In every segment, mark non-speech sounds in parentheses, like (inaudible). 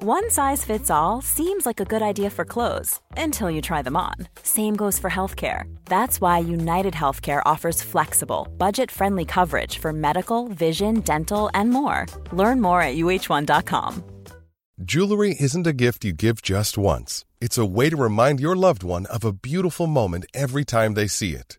One size fits all seems like a good idea for clothes until you try them on. Same goes for healthcare. That's why United Healthcare offers flexible, budget friendly coverage for medical, vision, dental, and more. Learn more at uh1.com. Jewelry isn't a gift you give just once, it's a way to remind your loved one of a beautiful moment every time they see it.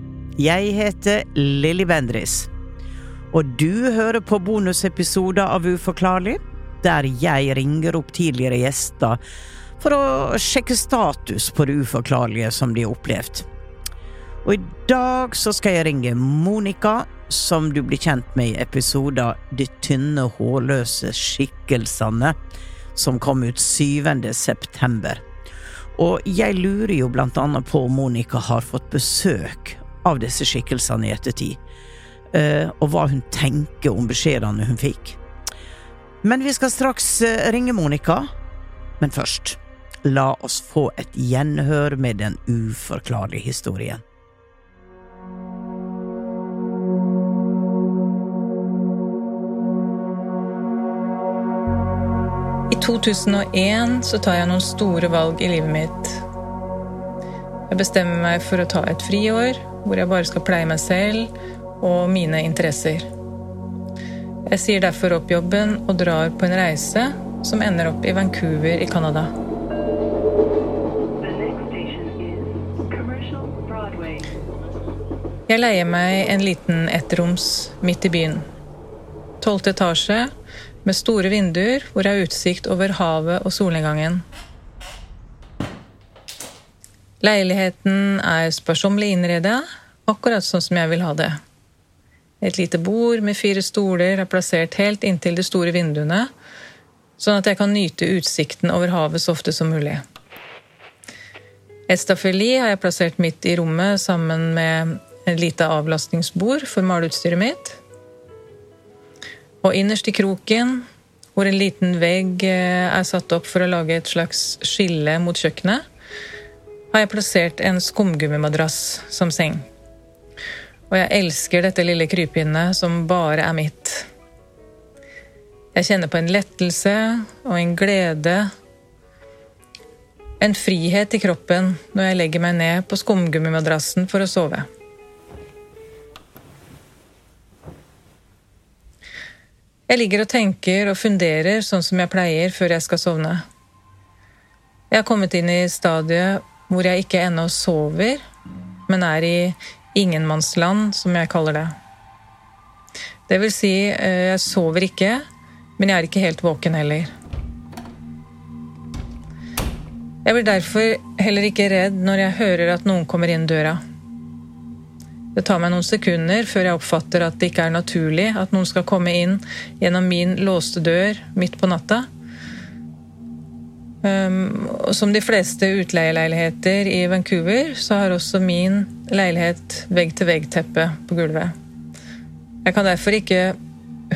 jeg heter Lilly Bendris, og du hører på bonusepisoder av Uforklarlig, der jeg ringer opp tidligere gjester for å sjekke status på det uforklarlige som de har opplevd. Og i dag så skal jeg ringe Monica, som du blir kjent med i episoden De tynne, hårløse skikkelsene, som kom ut 7. september. Og jeg lurer jo blant annet på om Monica har fått besøk av disse skikkelsene i ettertid, eh, og hva hun tenker om beskjedene hun fikk. Men vi skal straks eh, ringe Monica. Men først, la oss få et gjenhør med den uforklarlige historien. I 2001 så tar jeg noen store valg i livet mitt. Jeg bestemmer meg for å ta et friår hvor jeg bare skal pleie meg selv og mine interesser. Jeg sier derfor opp jobben og drar på en reise som ender opp i Vancouver i Canada. Jeg leier meg en liten ettroms midt i byen. Tolvte etasje med store vinduer hvor jeg har utsikt over havet og solnedgangen. Leiligheten er sparsommelig innredet, akkurat sånn som jeg vil ha det. Et lite bord med fire stoler er plassert helt inntil de store vinduene, sånn at jeg kan nyte utsikten over havet så ofte som mulig. Et staffeli har jeg plassert midt i rommet sammen med et lite avlastningsbord for maleutstyret mitt. Og innerst i kroken, hvor en liten vegg eh, er satt opp for å lage et slags skille mot kjøkkenet, har jeg plassert en skumgummimadrass som seng. Og jeg elsker dette lille krypinnet som bare er mitt. Jeg kjenner på en lettelse og en glede. En frihet i kroppen når jeg legger meg ned på skumgummimadrassen for å sove. Jeg ligger og tenker og funderer sånn som jeg pleier før jeg skal sovne. Jeg har kommet inn i stadiet hvor jeg ikke ennå sover, men er i ingenmannsland, som jeg kaller det. Det vil si, eh, jeg sover ikke, men jeg er ikke helt våken heller. Jeg blir derfor heller ikke redd når jeg hører at noen kommer inn døra. Det tar meg noen sekunder før jeg oppfatter at det ikke er naturlig at noen skal komme inn gjennom min låste dør midt på natta. Um, og som de fleste utleieleiligheter i Vancouver, så har også min leilighet vegg-til-vegg-teppe på gulvet. Jeg kan derfor ikke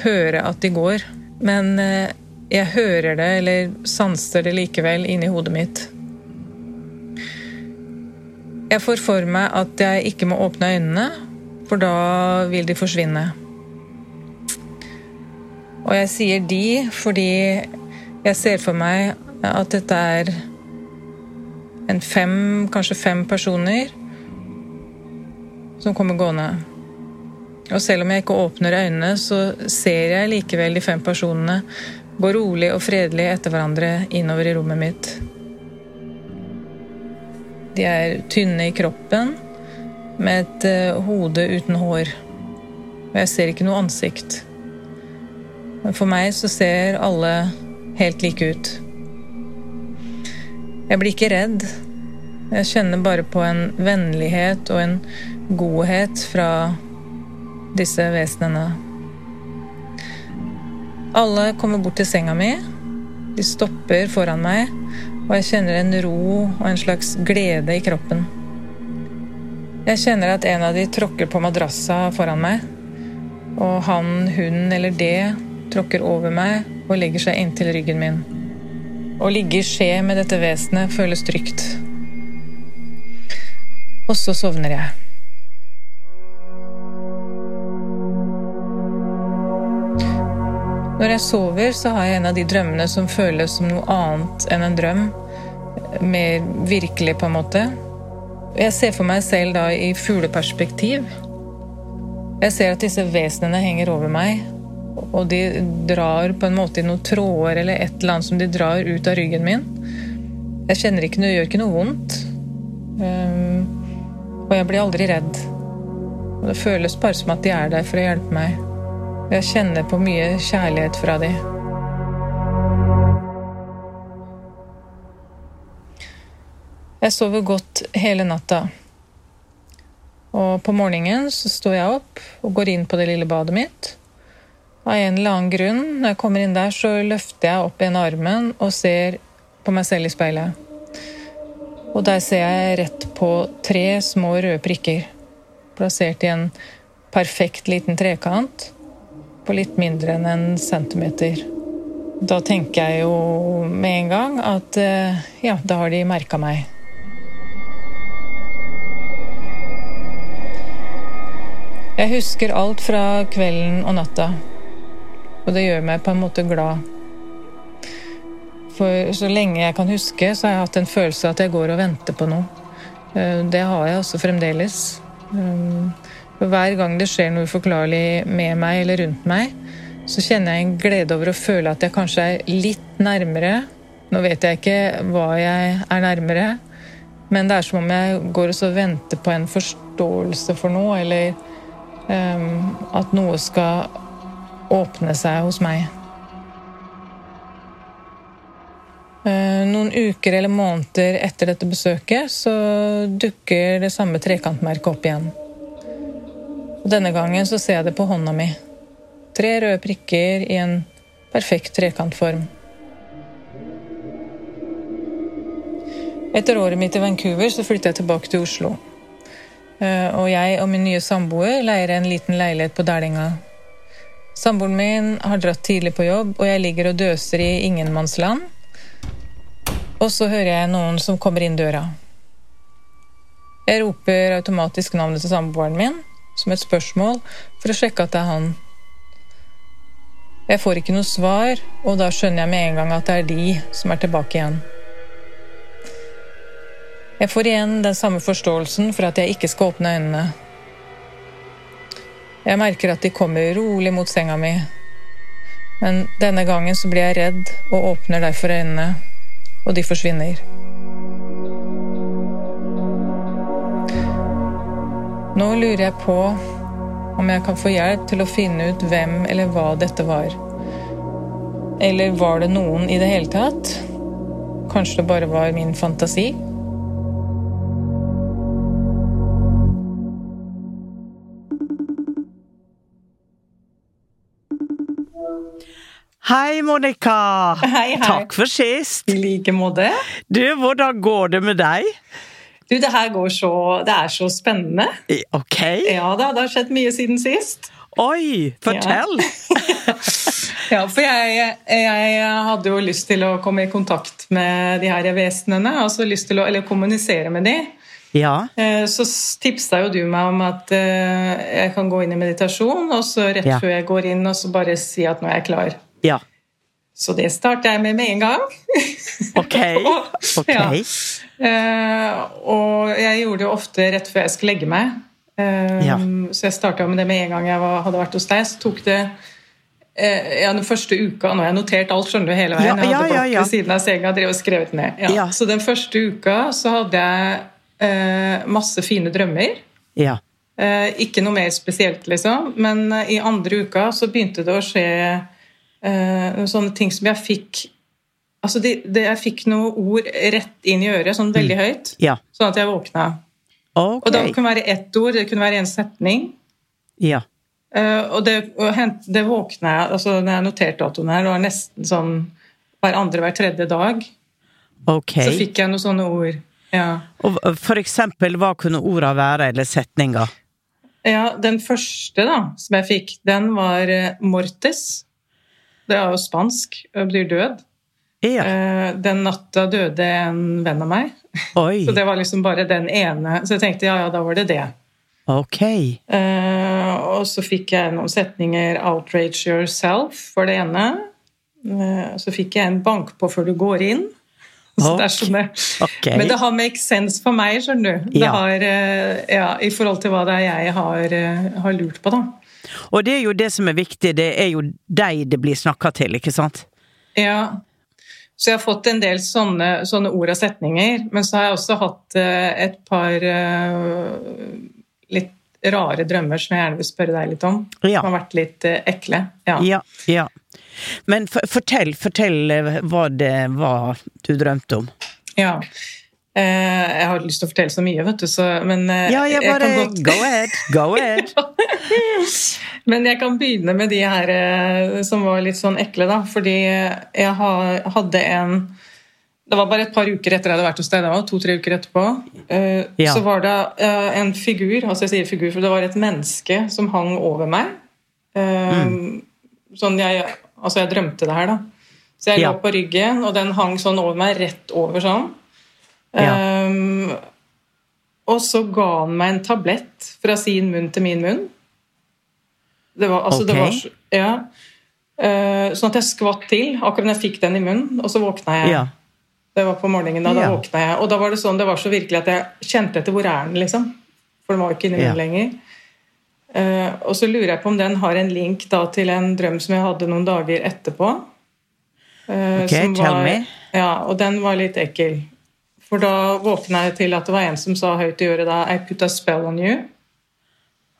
høre at de går, men eh, jeg hører det, eller sanser det likevel, inni hodet mitt. Jeg får for meg at jeg ikke må åpne øynene, for da vil de forsvinne. Og jeg sier de fordi jeg ser for meg at dette er en fem, kanskje fem personer som kommer gående. Og selv om jeg ikke åpner øynene, så ser jeg likevel de fem personene gå rolig og fredelig etter hverandre innover i rommet mitt. De er tynne i kroppen, med et eh, hode uten hår. Og jeg ser ikke noe ansikt. Men for meg så ser alle helt like ut. Jeg blir ikke redd. Jeg kjenner bare på en vennlighet og en godhet fra disse vesenene. Alle kommer bort til senga mi. De stopper foran meg, og jeg kjenner en ro og en slags glede i kroppen. Jeg kjenner at en av de tråkker på madrassa foran meg, og han, hun eller det tråkker over meg og legger seg inntil ryggen min. Å ligge i skje med dette vesenet føles trygt. Og så sovner jeg. Når jeg sover, så har jeg en av de drømmene som føles som noe annet enn en drøm. Mer virkelig, på en måte. Jeg ser for meg selv da i fugleperspektiv. Jeg ser at disse vesenene henger over meg, og de drar på en måte i noen tråder eller et eller annet som de drar ut av ryggen min. Jeg kjenner ikke noe, gjør ikke noe vondt. Um, og jeg blir aldri redd. Og det føles bare som at de er der for å hjelpe meg. Jeg kjenner på mye kjærlighet fra de. Jeg sover godt hele natta. Og på morgenen så står jeg opp og går inn på det lille badet mitt. Av en eller annen grunn, når jeg kommer inn der, så løfter jeg opp en armen og ser på meg selv i speilet. Og der ser jeg rett på tre små røde prikker, plassert i en perfekt liten trekant på litt mindre enn en centimeter. Da tenker jeg jo med en gang at eh, ja, da har de merka meg. Jeg husker alt fra kvelden og natta, og det gjør meg på en måte glad. For så lenge jeg kan huske, så har jeg hatt en følelse av at jeg går og venter på noe. Eh, det har jeg også fremdeles. Eh, hver gang det skjer noe uforklarlig med meg eller rundt meg, så kjenner jeg en glede over å føle at jeg kanskje er litt nærmere. Nå vet jeg ikke hva jeg er nærmere, men det er som om jeg går og venter på en forståelse for noe, eller Um, at noe skal åpne seg hos meg. Uh, noen uker eller måneder etter dette besøket så dukker det samme trekantmerket opp igjen. Og denne gangen så ser jeg det på hånda mi. Tre røde prikker i en perfekt trekantform. Etter året mitt i Vancouver så flytter jeg tilbake til Oslo. Eh, og jeg og min nye samboer leier en liten leilighet på Dælinga. Samboeren min har dratt tidlig på jobb, og jeg ligger og døser i ingenmannsland. Og så hører jeg noen som kommer inn døra. Jeg roper automatisk navnet til samboeren min som et spørsmål for å sjekke at det er han. Jeg får ikke noe svar, og da skjønner jeg med en gang at det er de som er tilbake igjen. Jeg får igjen den samme forståelsen for at jeg ikke skal åpne øynene. Jeg merker at de kommer rolig mot senga mi, men denne gangen så blir jeg redd og åpner derfor øynene, og de forsvinner. Nå lurer jeg på om jeg kan få hjelp til å finne ut hvem eller hva dette var. Eller var det noen i det hele tatt? Kanskje det bare var min fantasi? Hei, Monica! Hei, hei. Takk for sist. I like måte. Du, hvordan går det med deg? Du, det her går så Det er så spennende. Ok. Ja da, det har skjedd mye siden sist. Oi, fortell! (laughs) Ja, for jeg, jeg hadde jo lyst til å komme i kontakt med de her vesenene. Altså lyst til å eller kommunisere med de. Ja. Eh, Så tipsa jo du meg om at eh, jeg kan gå inn i meditasjon, og så rett Ja. før jeg går inn, og så bare si at nå er jeg klar. Ja. Så det starter jeg med med en gang. (laughs) Ok. (laughs) Ok. Ja. uh, og jeg gjorde det jo ofte rett før jeg skulle legge meg. Uh, Ja. Så jeg starta med det med en gang jeg var, hadde vært hos deg. Så tok det uh, ja, den første uka Nå har jeg notert alt skjønner du, hele veien. Jeg hadde blokk ved siden av senga og drev og skrevet ned. Ja. Så den første uka så hadde jeg eh, masse fine drømmer. Ja. Eh, ikke noe mer spesielt, liksom. Men eh, i andre uka så begynte det å skje eh, noen sånne ting som jeg fikk Altså, de, de, jeg fikk noen ord rett inn i øret, sånn veldig høyt, Ja. sånn at jeg våkna. Okay. Og det kunne være ett ord, det kunne være en setning. Ja. Uh, og det, og det våkna jeg altså Når jeg noterte datoen her, det var nesten sånn hver andre, hver tredje dag, Ok. så fikk jeg noen sånne ord. Ja. Og for eksempel, hva kunne orda være, eller setninga? Ja, den første da, som jeg fikk, den var uh, mortes. Det er jo spansk, og betyr død. Ja. Eh, Den natta døde en venn av meg. Oi. Så det var liksom bare den ene. Så jeg tenkte ja, ja, da var det det. Ok. Eh, og så fikk jeg noen setninger 'outrage yourself' for det ene. Eh, så fikk jeg en 'bank på før du går inn'. (laughs) Så det er sånn Men det har make sense for meg, skjønner du. Det Ja. har, ja, I forhold til hva det er jeg har, har lurt på, da. Og det er jo det som er viktig, det er jo deg det blir snakka til, ikke sant? Ja. Så jeg har fått en del sånne, sånne ord og setninger. Men så har jeg også hatt eh, et par eh, litt rare drømmer som jeg gjerne vil spørre deg litt om. Ja. Som har vært litt eh, ekle. Ja. Ja. ja. Men for, fortell, fortell hva det var du drømte om. Ja. Eh, jeg har lyst til å fortelle så mye, vet du, så, men eh, Ja, jeg bare kan godt Go ahead. Go ahead. (laughs) Men jeg kan begynne med de her eh, som var litt sånn ekle, da. Fordi jeg hadde en Det var bare et par uker etter jeg hadde vært hos deg, det var to-tre uker etterpå. eh, Ja. Så var det en figur, altså jeg sier figur, for det var et menneske som hang over meg. Eh, Sånn jeg Altså, jeg drømte det her, da. Så jeg Ja. lå på ryggen, og den hang sånn over meg, rett over sånn. Ja. Um, og så ga han meg en tablett fra sin munn til min munn. Det var, altså, det var ja. uh, sånn at jeg skvatt til akkurat når jeg fikk den i munnen, og så våkna jeg. Ja. Det var på morgenen da, da våkna jeg. Og da var det sånn, det var så virkelig at jeg kjente etter hvor er den, liksom. For den var jo ikke inni munnen lenger. Uh, og så lurer jeg på om den har en link da til en drøm som jeg hadde noen dager etterpå. Uh, Ok, som tell var- me. Ja, og den var litt ekkel. For da våkna jeg til at det var en som sa høyt i øret da I put a spell on you.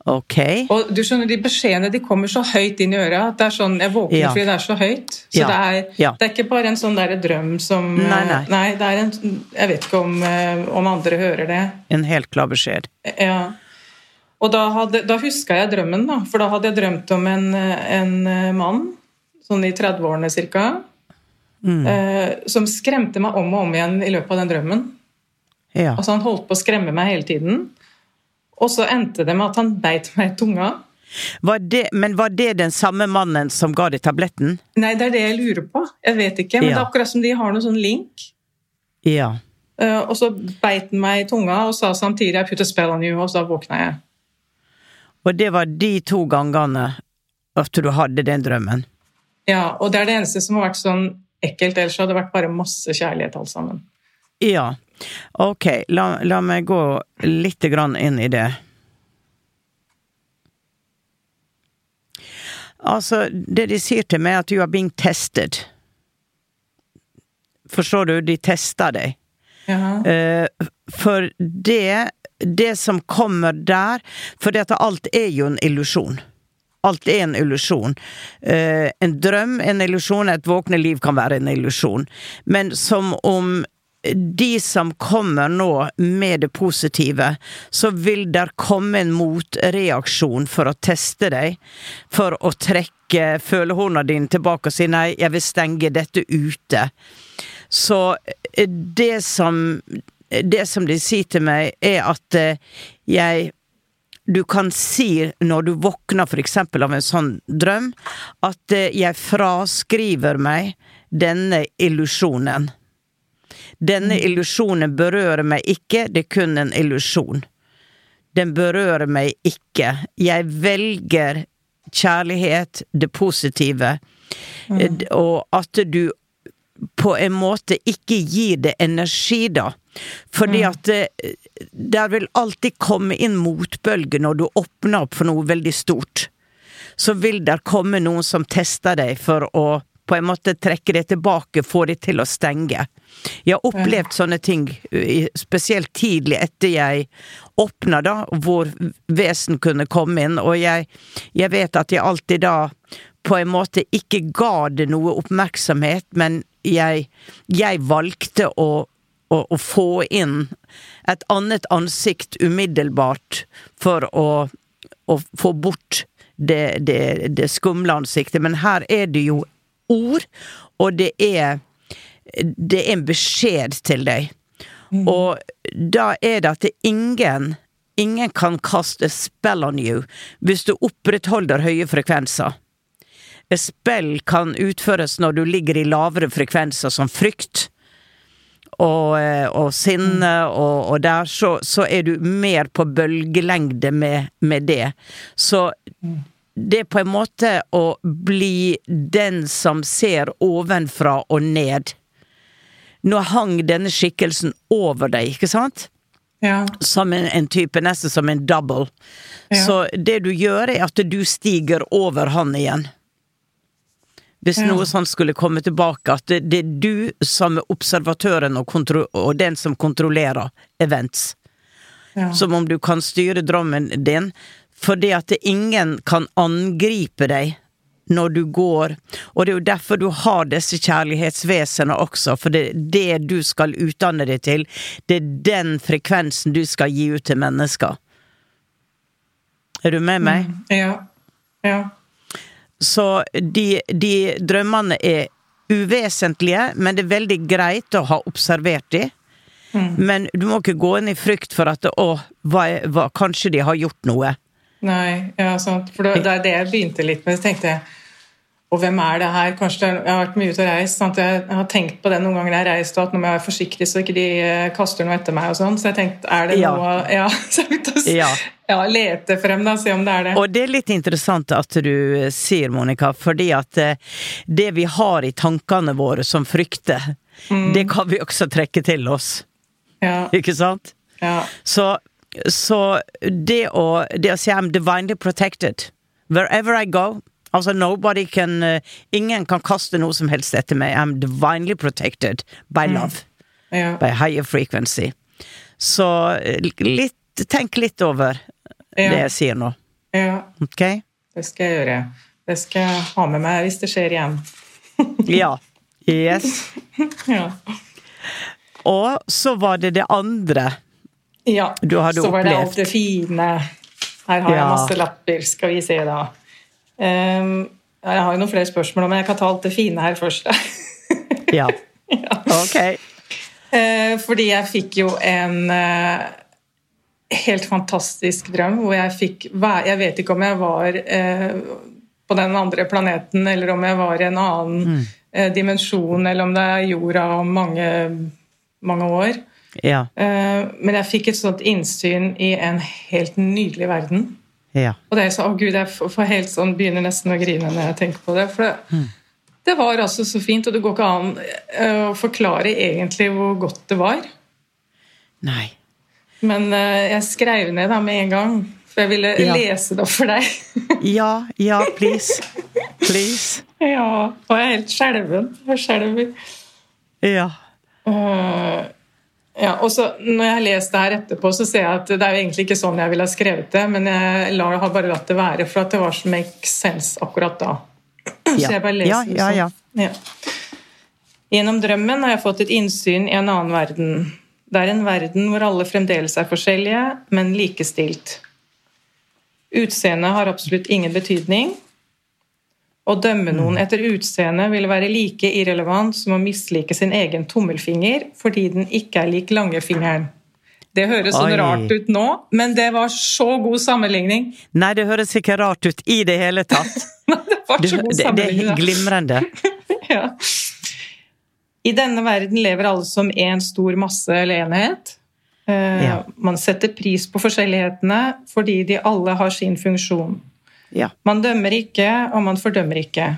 Ok. Og du skjønner, De beskjedene de kommer så høyt inn i øret at det er sånn, jeg våkner Ja. fordi det er så høyt. Så Ja. det, er, Ja. det er ikke bare en sånn der drøm som Nei, nei. det er en, Jeg vet ikke om, eh, om andre hører det. En helt klar beskjed. Ja. Og da, hadde, da huska jeg drømmen, da. For da hadde jeg drømt om en, en eh, mann, sånn i 30-årene ca., Mm. eh, som skremte meg om og om igjen i løpet av den drømmen. Ja. Altså Han holdt på å skremme meg hele tiden. Og så endte det med at han beit meg i tunga. Var det, men var det den samme mannen som ga deg tabletten? Nei, det er det jeg lurer på. Jeg vet ikke, men Ja. det er akkurat som de har noen sånn link. Ja. Eh, og så beit han meg i tunga og sa samtidig 'I put a spell on you', og så våkna jeg. Og det var de to gangene at du hadde den drømmen? Ja, Og det er det eneste som har vært sånn ekkelt, ellers hadde det vært bare masse kjærlighet alt sammen. Ja. Ok, la, la meg gå litt grann inn i det. Altså, det de sier til meg, er at du har being tested. Forstår du? De tester deg. Eh, for det, det som kommer der For dette alt er jo en illusjon. Alt er en illusjon. Eh, en drøm en illusjon, et våkne liv kan være en illusjon. Men som om de som kommer nå med det positive, så vil der komme en motreaksjon for å teste deg. For å trekke følehorna dine tilbake og si nei, jeg vil stenge dette ute. Så eh, det som Det som de sier til meg, er at eh, jeg du kan si når du våkner eksempel av en sånn drøm, at eh, jeg fraskriver meg denne illusjonen. Denne illusjonen berører meg ikke, det er kun en illusjon. Den berører meg ikke. Jeg velger kjærlighet, det positive, mm. og at du på en måte ikke gir det energi, da. Fordi at det, der vil alltid komme inn motbølger når du åpner opp for noe veldig stort. Så vil der komme noen som tester deg for å på en måte trekke det tilbake, få det til å stenge. Jeg har opplevd sånne ting, spesielt tidlig etter jeg åpna, da, hvor vesen kunne komme inn, og jeg, jeg vet at jeg alltid da på en måte ikke ga det noe oppmerksomhet, men jeg, jeg valgte å, å, å få inn et annet ansikt umiddelbart for å, å få bort det, det, det skumle ansiktet. Men her er det jo ord, og det er det er en beskjed til deg. Og da er det at ingen Ingen kan kaste spell on you hvis du opprettholder høye frekvenser. Et spill kan utføres når du ligger i lavere frekvenser, som frykt og, eh, og sinne, og, og der så, så er du mer på bølgelengde med, med det. Så det er på en måte å bli den som ser ovenfra og ned. Nå hang denne skikkelsen over deg, ikke sant? Ja. Som en, en type, nesten som en double. Ja. Så det du gjør, er at du stiger over han igjen. Hvis Ja. noe sånt skulle komme tilbake, at det, det er du som er observatøren og, og den som kontrollerer events. Ja. Som om du kan styre drømmen din, fordi at ingen kan angripe deg når du går, og det er jo derfor du har disse kjærlighetsvesenene også, for det er det du skal utdanne deg til, det er den frekvensen du skal gi ut til mennesker. Er du med meg? Ja. Ja. Så de, de drømmene er uvesentlige, men det er veldig greit å ha observert de. Men du må ikke gå inn i frykt for at å, hva, hva, kanskje de har gjort noe. Nei, ja, sant. For det, det er det jeg begynte litt med. Så tenkte jeg og hvem er det her? Kanskje Jeg har vært mye ute og reist. Sant? Jeg har tenkt på det noen ganger jeg har reist, at nå må jeg være forsiktig så ikke de eh, kaster noe etter meg. og sånn. Så jeg tenkte, er det Ja. noe (laughs) Ja, så jeg begynte å Ja. ja, lete frem, da, se om det er det. Og det er litt interessant at du eh, sier, Monica, fordi at eh, det vi har i tankene våre som frykter, det kan vi også trekke til oss, Ja, ikke sant? ja, Så, så det, å, det å si I'm divinely protected wherever I go Altså, nobody can uh, Ingen kan kaste noe som helst etter meg. I'm divinely protected by love. ja. By higher frequency. Så eh, litt Tenk litt over det jeg sier nå, ja. ok? Det skal jeg gjøre. Det skal jeg ha med meg hvis det skjer igjen. (laughs) Ja. Yes. (laughs) Ja. Og så var det det andre. Ja, Du hadde opplevd. Ja. så var det alt det fine. Her har jeg masse lapper, skal vi se da. Ehm, jeg har jo noen flere spørsmål, men jeg kan ta alt det fine her først. (laughs) Ja. Ok. Uh, Fordi jeg fikk jo en uh, helt fantastisk drøm hvor jeg fikk Jeg vet ikke om jeg var uh, på den andre planeten, eller om jeg var i en annen eh, dimensjon, eller om det er jorda om mange, mange år. Ja. Men jeg fikk et sånt innsyn i en helt nydelig verden. Ja. Og det er så, å Gud, jeg får helt sånn, begynner nesten å grine når jeg tenker på det. For det, det var altså så fint, og det går ikke an eh, å forklare egentlig hvor godt det var. Nei. Men eh, jeg skrev ned da med en gang, for jeg ville Ja. lese det opp for deg. (laughs) Ja, ja, please. Please. ja, og jeg er helt skjelven. Jeg skjelver. Ja. Eh, ja, og så Når jeg har lest det her etterpå, så ser jeg at det er jo egentlig ikke sånn jeg ville ha skrevet det, men jeg lar, har bare latt det være, for at det var så make sense akkurat da. Ja. Så jeg bare leser Ja, det ja, sånn. ja. Ja. Gjennom drømmen har jeg fått et innsyn i en annen verden. Det er en verden hvor alle fremdeles er forskjellige, men likestilt. Utseendet har absolutt ingen betydning. Å dømme Mm. noen etter utseende vil være like irrelevant som å mislike sin egen tommelfinger fordi den ikke er lik langefingeren. Det høres sånn Oi. rart ut nå, men det var så god sammenligning. Nei, det høres ikke rart ut i det hele tatt. (laughs) det var så god det, det sammenligning. er glimrende. (laughs) Ja. I denne verden lever alle som én stor masse eller enhet. Uh, Ja. Man setter pris på forskjellighetene fordi de alle har sin funksjon. Ja. Man dømmer ikke, og man fordømmer ikke.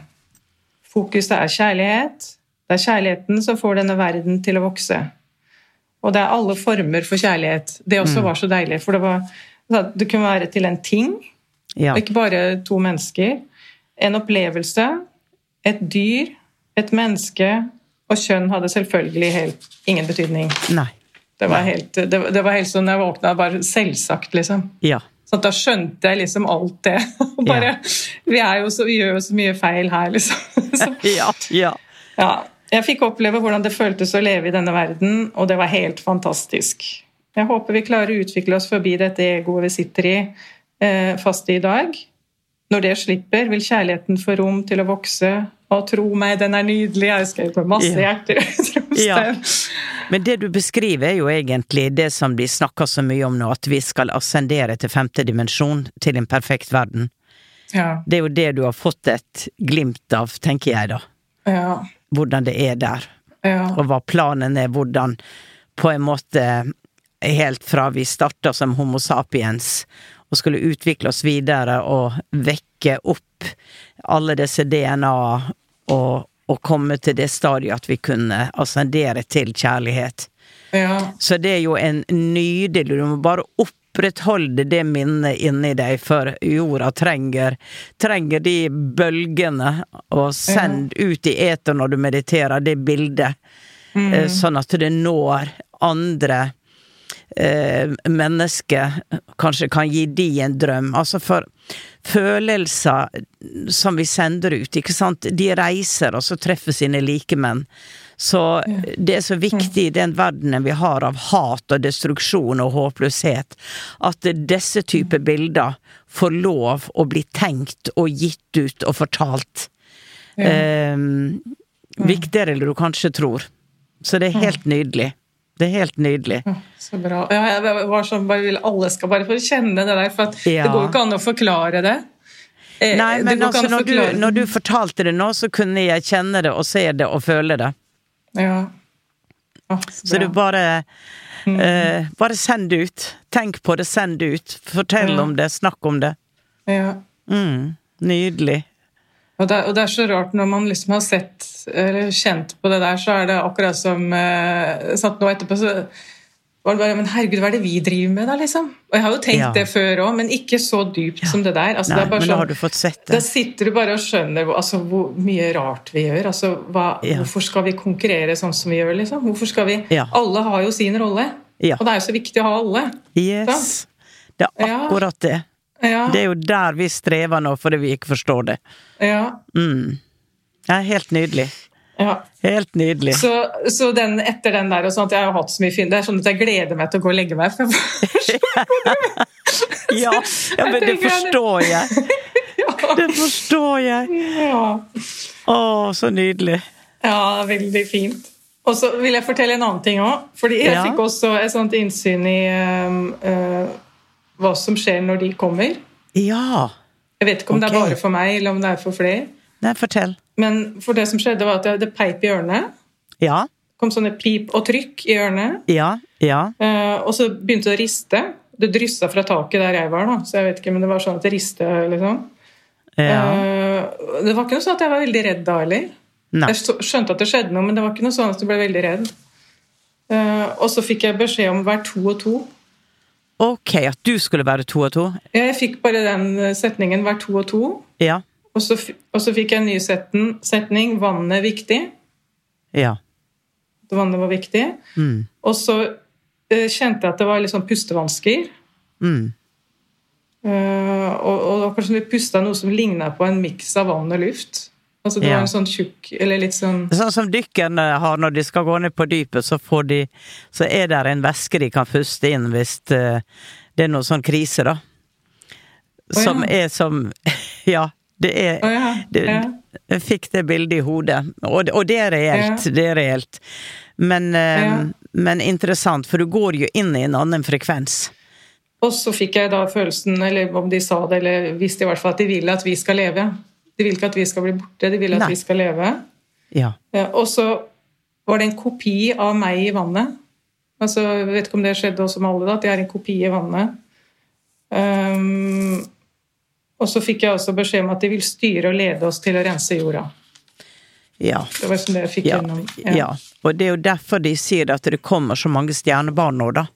Fokuset er kjærlighet. Det er kjærligheten som får denne verden til å vokse. Og det er alle former for kjærlighet. Det også var så deilig, for det, var, det kunne være til en ting, Ja. og ikke bare to mennesker. En opplevelse, et dyr, et menneske, og kjønn hadde selvfølgelig helt ingen betydning. Nei. Det var helt, det, det var helt sånn jeg våkna, bare selvsagt, liksom. Ja. Så da skjønte jeg liksom alt det. (laughs) Bare, ja. vi, jo så, vi gjør jo så mye feil her, liksom. (laughs) Så, (laughs) Ja. Ja. ja, jeg fikk oppleve hvordan det føltes å leve i denne verden, og det var helt fantastisk. Jeg håper vi klarer å utvikle oss forbi dette egoet vi sitter i eh, fast i i dag. Når det slipper, vil kjærligheten få rom til å vokse. Og tro meg, den er nydelig! Jeg har skrevet med masse hjerter. Ja. Men det du beskriver, er jo egentlig det som blir snakka så mye om nå, at vi skal ascendere til femte dimensjon, til en perfekt verden. ja. Det er jo det du har fått et glimt av, tenker jeg da. ja. Hvordan det er der. ja. og hva planen er, hvordan på en måte helt fra vi starta som Homo sapiens og skulle utvikle oss videre og vekke opp alle disse DNA og, og komme til det stadiet at vi kunne ascendere til kjærlighet. ja. Så det er jo en nydelig Du må bare opprettholde det minnet inni deg, for jorda trenger, trenger de bølgene, og send ut i eter når du mediterer, det bildet, mm. sånn at det når andre eh, mennesker, kanskje kan gi de en drøm. Altså for følelser som vi sender ut, ikke sant, de reiser og så treffer sine likemenn. Så det er så viktig i den verdenen vi har av hat og destruksjon og håpløshet, at disse typer bilder får lov å bli tenkt og gitt ut og fortalt. Eh, viktigere enn du kanskje tror. Så det er helt nydelig. Det er helt nydelig. Så bra. Ja, jeg var sånn, bare vil alle skal bare få kjenne det der, for Ja. det går jo ikke an å forklare det. Eh, Nei, men altså, når du, når du fortalte det nå, så kunne jeg kjenne det og se det og føle det. Ja. Å, så Så du bare eh, Bare send det ut. Tenk på det, send det ut. Fortell mm. om det, snakk om det. ja. Mm, nydelig. Og det, og det er så rart når man liksom har sett eller kjent på det der, så er det akkurat som eh, satt Nå etterpå så var det bare Men herregud, hva er det vi driver med, da, liksom? Og jeg har jo tenkt Ja. det før òg, men ikke så dypt som det der. Altså, Nei, det men sånn, har du fått sett det. Da sitter du bare og skjønner altså, hvor mye rart vi gjør. Altså, hva, Ja. Hvorfor skal vi konkurrere sånn som vi gjør? Liksom? Hvorfor skal vi Ja. Alle har jo sin rolle, Ja. og det er jo så viktig å ha alle. Yes. Det er Ja. akkurat det. Ja, Det er jo der vi strever nå, fordi vi ikke forstår det. ja, Mm. Ja, helt nydelig. ja. Helt nydelig. Så, så den, etter den der og sånn at Jeg har hatt så mye fin Det er sånn at jeg gleder meg til å gå og legge meg. For (laughs) Ja, ja men det forstår jeg. (laughs) Det forstår jeg. ja. Å, så nydelig. ja, veldig fint. Og så vil jeg fortelle en annen ting òg. Fordi jeg Ja. fikk også et sånt innsyn i uh, uh, hva som skjer når de kommer. Ja. Jeg vet ikke om det er bare for meg, eller om det er for flere. Nei, fortell. Men for det som skjedde, var at jeg hadde peip i ørene. Ja. kom sånne pip og trykk i ørene. Ja. Ja. Eh, og så begynte det å riste. Det dryssa fra taket der jeg var, da. så jeg vet ikke, men det var sånn at det riste, liksom. ja. Eh, det var ikke noe sånn at jeg var veldig redd da heller. Jeg skjønte at det skjedde noe, men det var ikke noe sånn at jeg ble veldig redd. Eh, og så fikk jeg beskjed om hver to og to. Ok, at du skulle være to og to? Jeg fikk bare den eh, setningen 'vær to og to'. Ja. Og så, og så fikk jeg en ny setten, setning 'vannet er viktig'. Ja. Vannet var viktig. Mm. Og så eh, kjente jeg at det var litt sånn pustevansker. Mm. Uh, og, og det var kanskje vi pusta noe som ligna på en miks av vann og luft. Altså du Ja. har en sånn tjukk Eller litt sånn Sånn som dykkerne har når de skal gå ned på dypet, så, får de, så er det en væske de kan puste inn hvis eh, det er noe sånn krise, da. Å, Som ja. er som (laughs) Ja, det er oh, ja, det. Jeg fikk det bildet i hodet, og, og det er reelt. Det er reelt. Men, eh, men interessant, for du går jo inn i en annen frekvens. Og så fikk jeg da følelsen, eller om de sa det, eller visste i hvert fall at de vil at vi skal leve. De vil ikke at vi skal bli borte, de vil at Nei. vi skal leve. Ja. Og så var det en kopi av meg i vannet. Altså, jeg vet ikke om det skjedde også med alle, da, at jeg er en kopi i vannet. Um, og så fikk jeg også beskjed om at de vil styre og lede oss til å rense jorda. Ja. Det var som det jeg fikk Ja, gjennom. ja. Og det er jo derfor de sier at det kommer så mange stjernebarn nå, da.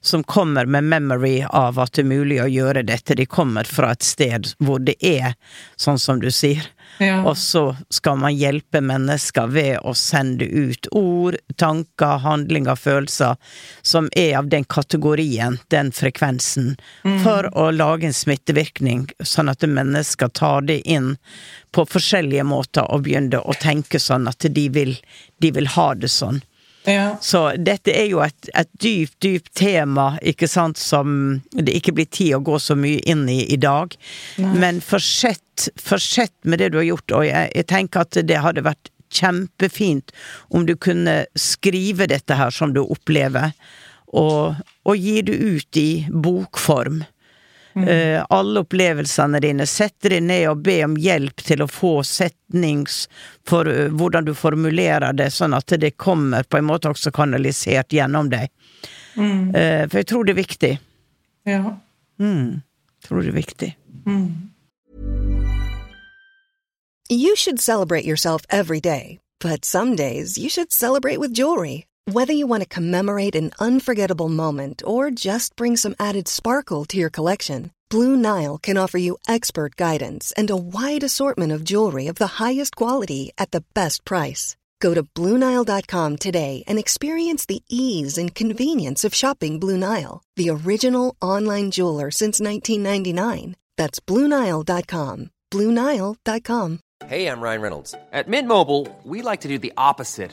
Som kommer med memory av at det er mulig å gjøre dette. De kommer fra et sted hvor det er sånn som du sier. Ja. Og så skal man hjelpe mennesker ved å sende ut ord, tanker, handlinger, følelser som er av den kategorien, den frekvensen, for å lage en smittevirkning, sånn at mennesker tar det inn på forskjellige måter og begynner å tenke sånn at de vil, de vil ha det sånn. Ja. Så dette er jo et, et dypt, dypt tema, ikke sant, som det ikke blir tid å gå så mye inn i i dag. Men fortsett, fortsett med det du har gjort, og jeg, jeg tenker at det hadde vært kjempefint om du kunne skrive dette her som du opplever, og, og gi det ut i bokform. Eh, alle opplevelsene dine. Sette deg ned og be om hjelp til å få setnings for uh, hvordan du formulerer det, sånn at det kommer på en måte også kanalisert gjennom deg. Eh, for jeg tror det er viktig. ja. Mm. Tror det er viktig. You should celebrate yourself every day, but some days you should celebrate with jewelry. Whether you want to commemorate an unforgettable moment or just bring some added sparkle to your collection, Blue Nile can offer you expert guidance and a wide assortment of jewelry of the highest quality at the best price. Go to BlueNile.com today and experience the ease and convenience of shopping Blue Nile, the original online jeweler since 1999. That's BlueNile.com. BlueNile.com. Hey, I'm Ryan Reynolds. At Mint Mobile, we like to do the opposite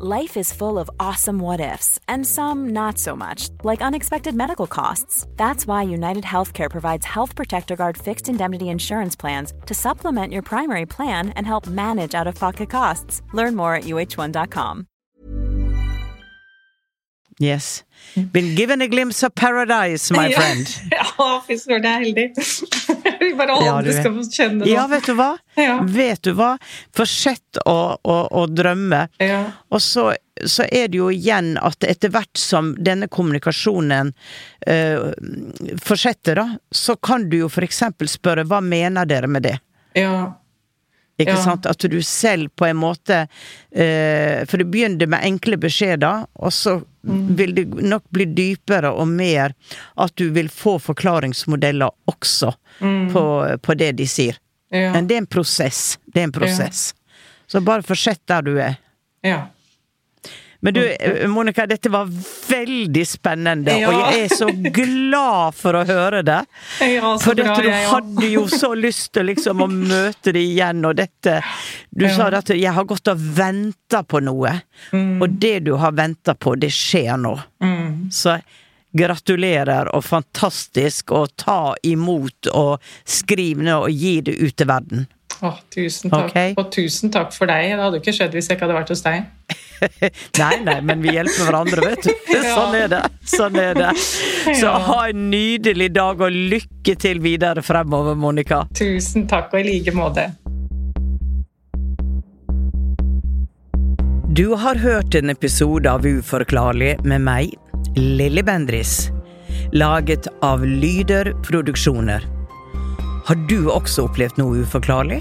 Life is full of awesome what ifs, and some not so much, like unexpected medical costs. That's why United Healthcare provides Health Protector Guard fixed indemnity insurance plans to supplement your primary plan and help manage out of pocket costs. Learn more at uh1.com. Yes. Been given a glimpse of paradise, my (laughs) friend. (laughs) Ja, fy søren, jeg (laughs) er. Vi bare Ja, alle ja, er. skal få kjenne Ja, det. vet du hva? Ja. Vet du hva? Fortsett å, å, å drømme. Ja. Og så, så er det jo igjen at etter hvert som denne kommunikasjonen uh, fortsetter, da, så kan du jo for eksempel spørre hva mener dere med det? Ja. Ikke Ja. sant? At du selv på en måte eh, For det begynner med enkle beskjeder, og så Mm. vil det nok bli dypere og mer at du vil få forklaringsmodeller også på, på det de sier. Mm. Ja. Men det er en prosess. Det er en prosess. Så bare fortsett der du er. ja. Men du, eh, Monica, dette var veldig spennende, Ja. og jeg er så glad for å høre det. Ja, For bra, dette, du jeg ja. hadde jo så lyst til liksom å møte det igjen, og dette Du sa at 'jeg har gått og venta på noe', Mm. og det du har venta på, det skjer nå. Så gratulerer, og fantastisk, og ta imot, og skriv ned, og gi det ut til verden. Å, tusen takk. Okay. Og tusen takk for deg. Det hadde jo ikke skjedd hvis jeg ikke hadde vært hos deg. (laughs) Nei, nei, men vi hjelper hverandre, vet du. (laughs) Sånn er det. Sånn er det. Så ha en nydelig dag, og lykke til videre fremover, Monica. Tusen takk, og i like måte. Du har hørt en episode av Uforklarlig med meg, Lilly Bendris. Laget av Lyder Produksjoner. Har du også opplevd noe uforklarlig?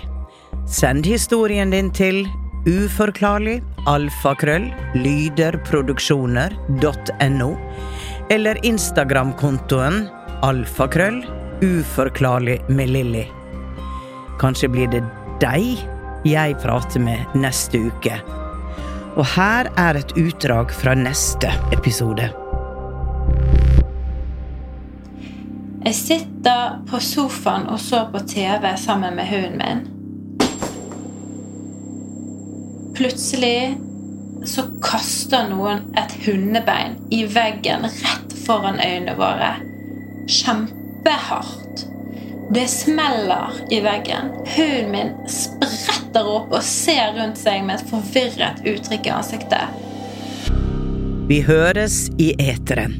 Send historien din til uforklarlig alfakrøll lyderproduksjoner.no eller Instagram-kontoen alfakrøll uforklarlig med Lilly. Kanskje blir det deg jeg prater med neste uke. Og her er et utdrag fra neste episode. Jeg sitter på sofaen og så på TV sammen med hunden min. Plutselig så kaster noen et hundebein i veggen rett foran øynene våre. Kjempehardt. Det smeller i veggen. Hunden min spretter opp og ser rundt seg med et forvirret uttrykk i ansiktet. Vi høres i eteren.